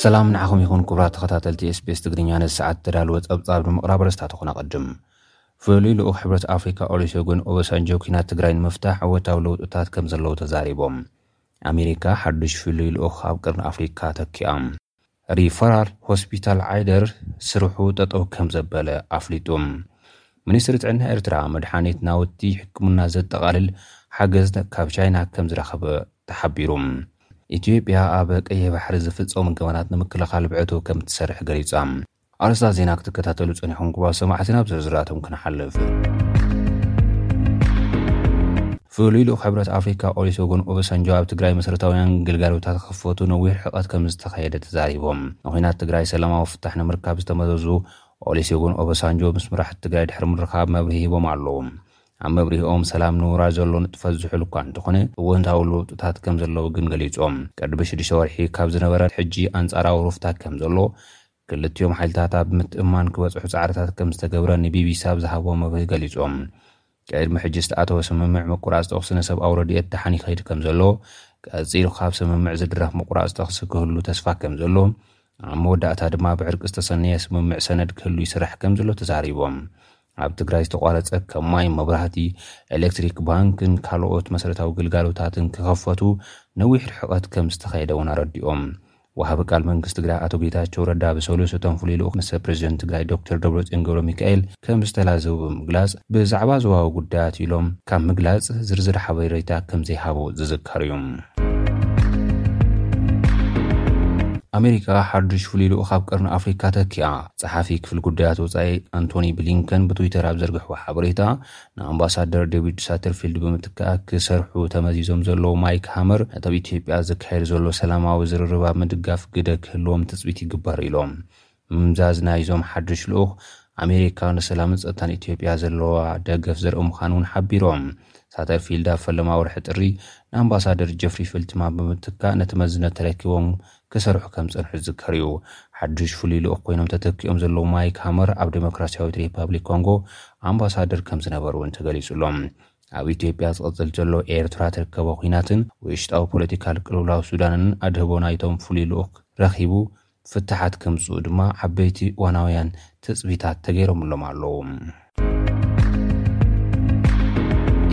ሰላም ንዓኹም ይኹን ክብራት ተኸታተልቲ ስፔስ ትግርኛ ነዚ ሰዓት ተዳልወ ጸብጻብ ንምቕራብ ረስታት ኹን ኣቐድም ፍሉይ ልኡኽ ሕብረት ኣፍሪካ ኦሊሴጎን ኦበሳንጆ ኩናት ትግራይ ንምፍታሕ ኣወታዊ ለውጥታት ከም ዘለዉ ተዛሪቦም ኣሜሪካ ሓዱሽ ፍሉይ ልኡኽ ኣብ ቅርኒ ኣፍሪካ ተኪኣ ሪፈራል ሆስፒታል ዓይደር ስርሑ ጠጠው ከምዘበለ ኣፍሊጡ። ሚኒስትሪ ጥዕና ኤርትራ መድሓኒት ናውቲ ሕክምና ዘጠቓልል ሓገዝ ካብ ቻይና ከምዝረኸበ ተሓቢሩ። ኢትዮጵያ ኣብ ቀይሕ ባሕሪ ዝፍፀሙ ገበናት ንምክልኻል ብዕቱብ ከምትሰርሕ ገሊፃ። ኣርእስታት ዜና ክትከታተሉ ጸኒሕኩም ክቡራት ሰማዕቲ ናብ ዝርዝራቶም ክንሓልፍ። ፍሉይ ልኡኽ ሕብረት ኣፍሪካ ኦሊሶጎን ኦበሳንጆ ኣብ ትግራይ መሰረታውያን ግልጋሎታት ክኽፈቱ ነዊሕ ርሕቐት ከም ዝተኻየደ ተዛሪቦም። ንኹናት ትግራይ ሰላማዊ ፍታሕ ንምርካብ ዝተመዘዙ ኦሊሴጎን ኦበሳንጆ ምስ መራሕቲ ትግራይ ድሕሪ ምርኻብ መብርሂ ሂቦም ኣለዉ። ኣብ መብርሂኦም፣ ሰላም ንውራይ ዘሎ ንጥፈት ዝሑል እኳ እንተኾነ፣ እወንታዊ ለውጥታት ከም ዘለዉ ግን ገሊጾም። ቅድሚ ሽዱሽተ ወርሒ ካብ ዝነበረ ሕጂ ኣንጻራዊ ሩፍታ ከም ዘሎ፣ ክልቲኦም ሓይልታት ኣብ ምትእምማን ክበጽሑ ጻዕርታት ከም ዝተገብረ ንቢቢሲ ኣብ ዝሃብዎ መብርሂ ገሊጾም። ቅድሚ ሕጂ ዝተኣተወ ስምምዕ ምቁራጽ ተኹሲ ንሰብኣዊ ረድኤት ደሓን ይኸይድ ከም ዘሎ፣ ቀጺሉ ካብ ስምምዕ ዝድረኽ ምቁራጽ ተኹሲ ክህሉ ተስፋ ከም ዘሎ፣ ኣብ መወዳእታ ድማ ብዕርቂ ዝተሰነየ ስምምዕ ሰነድ ክህሉ ይስራሕ ከም ዘሎ ተዛሪቦም። ኣብ ትግራይ ዝተቋረፀ ከም ማይ፣ መብራህቲ፣ ኤሌክትሪክ፣ ባንክን ካልኦት መሰረታዊ ግልጋሎታትን ክኸፈቱ ነዊሕ ርሕቐት ከም ዝተኸየደ እውን ኣረዲኦም። ወሃቢ ቃል መንግስቲ ትግራይ ኣቶ ጌታቸው ረዳ ብሰሉስ እቶም ፍሉይ ልኡኽ ምስ ፕረዚደንት ትግራይ ዶክተር ደብረፅዮን ገብረሚካኤል ከም ዝተላዘቡ ብምግላፅ ብዛዕባ ዞባዊ ጉዳያት ኢሎም ካብ ምግላፅ ዝርዝር ሓበሬታ ከም ዘይሃቡ ዝዝከር እዩ። ኣሜሪካ ሓዱሽ ፍሉይ ልኡኽ ኣብ ቀርኒ ኣፍሪካ ተኪኣ። ጸሓፊ ክፍሊ ጉዳያት ወጻኢ ኣንቶኒ ብሊንከን ብትዊተር ኣብ ዘርግሕዎ ሓበሬታ፣ ንኣምባሳደር ዴቪድ ሳተርፊልድ ብምትካእ ክሰርሑ ተመዚዞም ዘለዉ ማይክ ሃመር ነቲ ኣብ ኢትዮጵያ ዝካየድ ዘሎ ሰላማዊ ዝርርብ ኣብ ምድጋፍ ግደ ክህልዎም ትጽቢት ይግበር ኢሎም። ምምዛዝ ናይዞም ሓድሽ ልኡኽ፣ ኣሜሪካ ንሰላምን ጸጥታን ኢትዮጵያ ዘለዋ ደገፍ ዘርኢ ምዃኑ'ውን ሓቢሮም። ሳተርፊልድ ኣብ ፈለማ ወርሒ ጥሪ ንኣምባሳደር ጀፍሪ ፌልትማን ብምትካእ ነቲ መዝነት ተረኪቦም ክሰርሑ ከም ዝጸንሑ ዝዝከር እዩ። ሓድሽ ፍሉይ ልኡኽ ኰይኖም ተተኪኦም ዘለዉ ማይክ ሃመር ኣብ ደሞክራስያዊት ሪፓብሊክ ኮንጎ ኣምባሳደር ከም ዝነበሩ እውን ተገሊጹ ኣሎ። ኣብ ኢትዮጵያ ዝቕጽል ዘሎ ኤርትራ ትርከቦ ኲናትን ውሽጣዊ ፖለቲካል ቅልውላው ሱዳንን ኣድህቦ ናይቶም ፍሉይ ልኡኽ ረኺቡ ፍታሓት ከምጽኡ ድማ ዓበይቲ እዋናውያን ትጽቢታት ተገይሮምሎም ኣለዉ።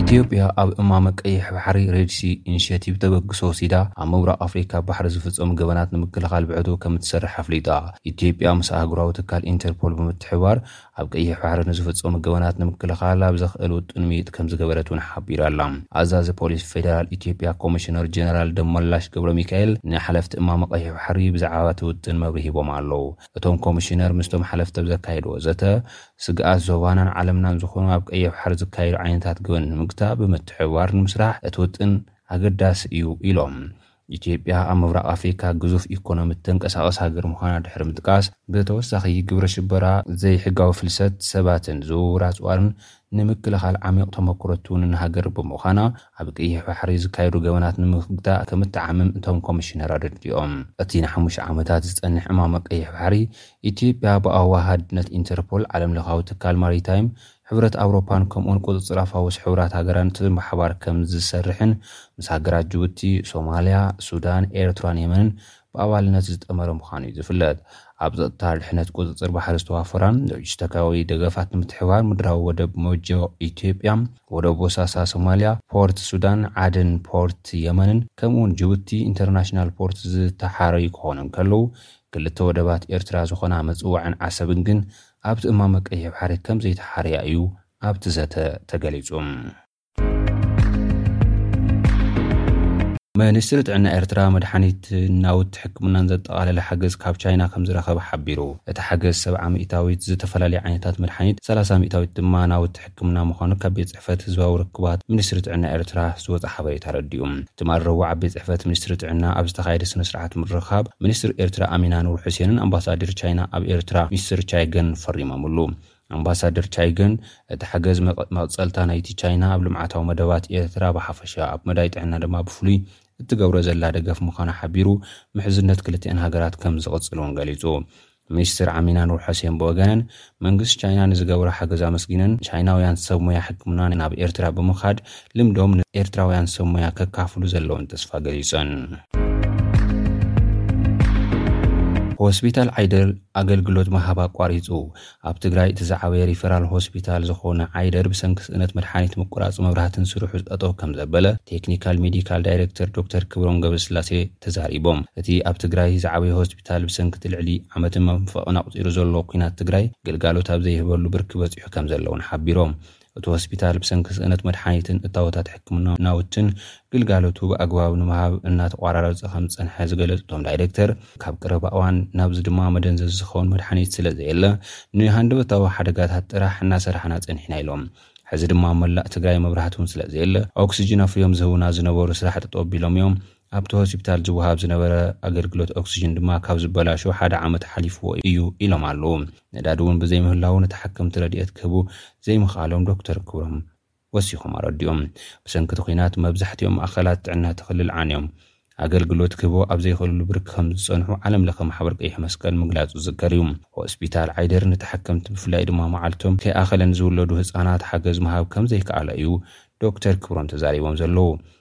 ኢትዮጵያ ኣብ እማመ ቀይሕ ባሕሪ ሬድሲ ኢኒሼቲቭ ተበግሶ ወሲዳ ኣብ ምብራቕ ኣፍሪካ ባሕሪ ዝፍፀሙ ገበናት ንምክልኻል ብዕቱ ከምትሰርሕ ኣፍሊጣ። ኢትዮጵያ ምስ ኣህጉራዊ ትካል ኢንተርፖል ብምትሕብባር ኣብ ቀይሕ ባሕሪ ንዝፍፀሙ ገበናት ንምክልኻል ኣብ ዘኽእል ውጥን ምይጥ ከምዝገበረት እውን ሓቢራ ኣላ። ኣዛዚ ፖሊስ ፌደራል ኢትዮጵያ ኮሚሽነር ጀነራል ደመላሽ ገብረሚካኤል ንሓለፍቲ እማመ ቀይሕ ባሕሪ ብዛዕባ እቲ ውጥን መብርሂ ሂቦም ኣለው። እቶም ኮሚሽነር ምስቶም ሓለፍቲ ኣብ ዘካየድዎ ዘተ ስግኣት ዞባናን ዓለምናን ዝኾኑ ኣብ ቀይሕ ባሕሪ ዝካየዱ ዓይነታት ገበን ንምግታእ ብምትሕብባር ንምስራሕ እቲ ውጥን ኣገዳሲ እዩ ኢሎም። ኢትዮጵያ ኣብ ምብራቕ ኣፍሪካ ግዙፍ ኢኮኖሚ እተንቀሳቕስ ሃገር ምዃና ድሕሪ ምጥቃስ፣ ብተወሳኺ ግብረ ሽበራ፣ ዘይሕጋዊ ፍልሰት ሰባትን ዝውውር ኣፅዋርን ንምክልኻል ዓሚቕ ተሞክሮ እትውንን ሃገር ብምዃና ኣብ ቀይሕ ባሕሪ ዝካየዱ ገበናት ንምግታእ ከምትዓምም እቶም ኮሚሽነር ኣረዲኦም። እቲ ንሓሙሽተ ዓመታት ዝፀንሕ እማመ ቀይሕ ባሕሪ ኢትዮጵያ ብኣዋሃድነት ኢንተርፖል፣ ዓለምለኻዊ ትካል ማሪታይም፣ ሕብረት ኣውሮፓን ከምኡውን ቁጽጽር ኣፋውስ ሕቡራት ሃገራን ትብብሓባር ከም ዝሰርሕን ምስ ሃገራት ጅቡቲ፣ ሶማልያ፣ ሱዳን፣ ኤርትራን የመንን ብኣባልነት ዝጠመረ ምዃኑ እዩ ዝፍለጥ። ኣብ ጸጥታ፣ ድሕነት፣ ቁጽጽር ባሕሪ ዝተዋፈራን ሎጂስተካዊ ደገፋት ንምትሕብባር ምድራዊ ወደብ ሞጆ ኢትዮጵያ፣ ወደብ ቦሳሳ ሶማልያ፣ ፖርት ሱዳን፣ ዓደን፣ ፖርት የመንን ከምኡውን ጅቡቲ ኢንተርናሽናል ፖርት ዝተሓረዩ ክኾኑ እንከለዉ ክልተ ወደባት ኤርትራ ዝኾና ምጽዋዕን ዓሰብን ግን ኣብቲ እማመ ቀይሕ ባሕሪ ከም ዘይተሓርያ እዩ ኣብቲ ዘተ ተገሊጹ። ሚኒስትሪ ጥዕና ኤርትራ መድሓኒትን ናውቲ ሕክምናን ዘጠቓለለ ሓገዝ ካብ ቻይና ከም ዝረኸበ ሓቢሩ። እቲ ሓገዝ ሰብዓ ሚእታዊት ዝተፈላለዩ ዓይነታት መድሓኒት፣ ሰላሳ ሚእታዊት ድማ ናውቲ ሕክምና፣ ሕክምና ምዃኑ ካብ ቤት ጽሕፈት ህዝባዊ ርክባት ሚኒስትሪ ጥዕና ኤርትራ ዝወጸ ሓበሬታ ኣረዲኡ። ትማሊ ረቡዕ ኣብ ቤት ጽሕፈት ሚኒስትሪ ጥዕና ኣብ ዝተኻየደ ስነ-ስርዓት ምርኻብ፣ ሚኒስትር ኤርትራ ኣሚና ኑር ሑሴንን ኣምባሳዲር ቻይና ኣብ ኤርትራ ሚስተር ቻይ ገን ፈሪሞምሉ። ኣምባሳደር ቻይ ገን፣ እቲ ሓገዝ መቐጸልታ ናይቲ ቻይና ኣብ ልምዓታዊ መደባት ኤርትራ ብሓፈሻ፣ ኣብ መዳይ ጥዕና ድማ ብፍሉይ እትገብሮ ዘላ ደገፍ ምዃኑ ሓቢሩ፣ ምሕዝነት ክልቲኣን ሃገራት ከም ዝቕጽል እውን ገሊጹ። ሚኒስትር ዓሚናን ሑሴን ብወገነን፣ መንግስቲ ቻይና ንዝገብሮ ሓገዝ ኣመስጊነን፣ ቻይናውያን ሰብ ሞያ ሕክምና ናብ ኤርትራ ብምኻድ ልምዶም ንኤርትራውያን ሰብ ሞያ ከካፍሉ ዘለወን ተስፋ ገሊጸን። ሆስፒታል ዓይደር ኣገልግሎት ምሃብ ኣቋሪጹ። ኣብ ትግራይ እቲ ዝዓበየ ሪፈራል ሆስፒታል ዝኾነ ዓይደር ብሰንኪ ስእነት መድሓኒት ምቁራጽ መብራህትን ስርሑ ጠጠው ከምዘበለ ቴክኒካል ሜዲካል ዳይሬክተር ዶክተር ክብሮም ገብረስላሴ ተዛሪቦም። እቲ ኣብ ትግራይ ዝዓበየ ሆስፒታል ብሰንኪ'ቲ ልዕሊ ዓመትን መንፈቕን ኣቑጺሩ ዘሎ ኲናት ትግራይ ግልጋሎት ኣብ ዘይህበሉ ብርኪ በጺሑ ከምዘሎ'ውን ሓቢሮም። እቲ ሆስፒታል ብሰንኪ ስእነት መድሓኒትን እታወታት ሕክምናዊ ናውትን ግልጋሎቱ ብኣግባቡ ንምሃብ እናተቋራረፀ ከምዝፀንሐ ዝገለፁ እቶም ዳይሬክተር፣ ካብ ቀረባ እዋን ናብዚ ድማ መደንዘዚ ዝኸውን መድሓኒት ስለዘየለ ንሃንደበታዊ ሓደጋታት ጥራሕ እናሰራሕና ፀኒሕና ኢሎም። ሕዚ ድማ ኣብ መላእ ትግራይ መብራህቲ'ውን ስለዘየለ ኦክስጅን ኣፍርዮም ዝህቡና ዝነበሩ ስራሕ ጠጠው ኣቢሎም'ዮም። ኣብቲ ሆስፒታል ዝወሃብ ዝነበረ ኣገልግሎት ኦክስጅን ድማ ካብ ዝበላሾ ሓደ ዓመት ሓሊፍዎ ኢዩ ኢሎም ኣለዉ። ነዳዲ እውን ብዘይምህላዉ ንተሓከምቲ ረድኤት ክህቡ ዘይምኽኣሎም ዶክተር ክብሮም ወሲኾም ኣረዲኦም። ብሰንኪ እቲ ኲናት መብዛሕቲኦም ማእኸላት ጥዕና እቲ ክልል ዓንዮም ኣገልግሎት ክህቡ ኣብ ዘይኸእልሉ ብርኪ ከምዝፀንሑ ዓለም ለኸ ማሕበር ቀይሕ መስቀል ምግላፁ ዝዝከር ኢዩ። ሆስፒታል ዓይደር ንተሓከምቲ ብፍላይ ድማ መዓልቶም ከይኣኸለ ንዝውለዱ ህፃናት ሓገዝ ምሃብ ከምዘይከኣለ ኢዩ ዶክተር ክብሮም ተዛሪቦም ዘለዉ።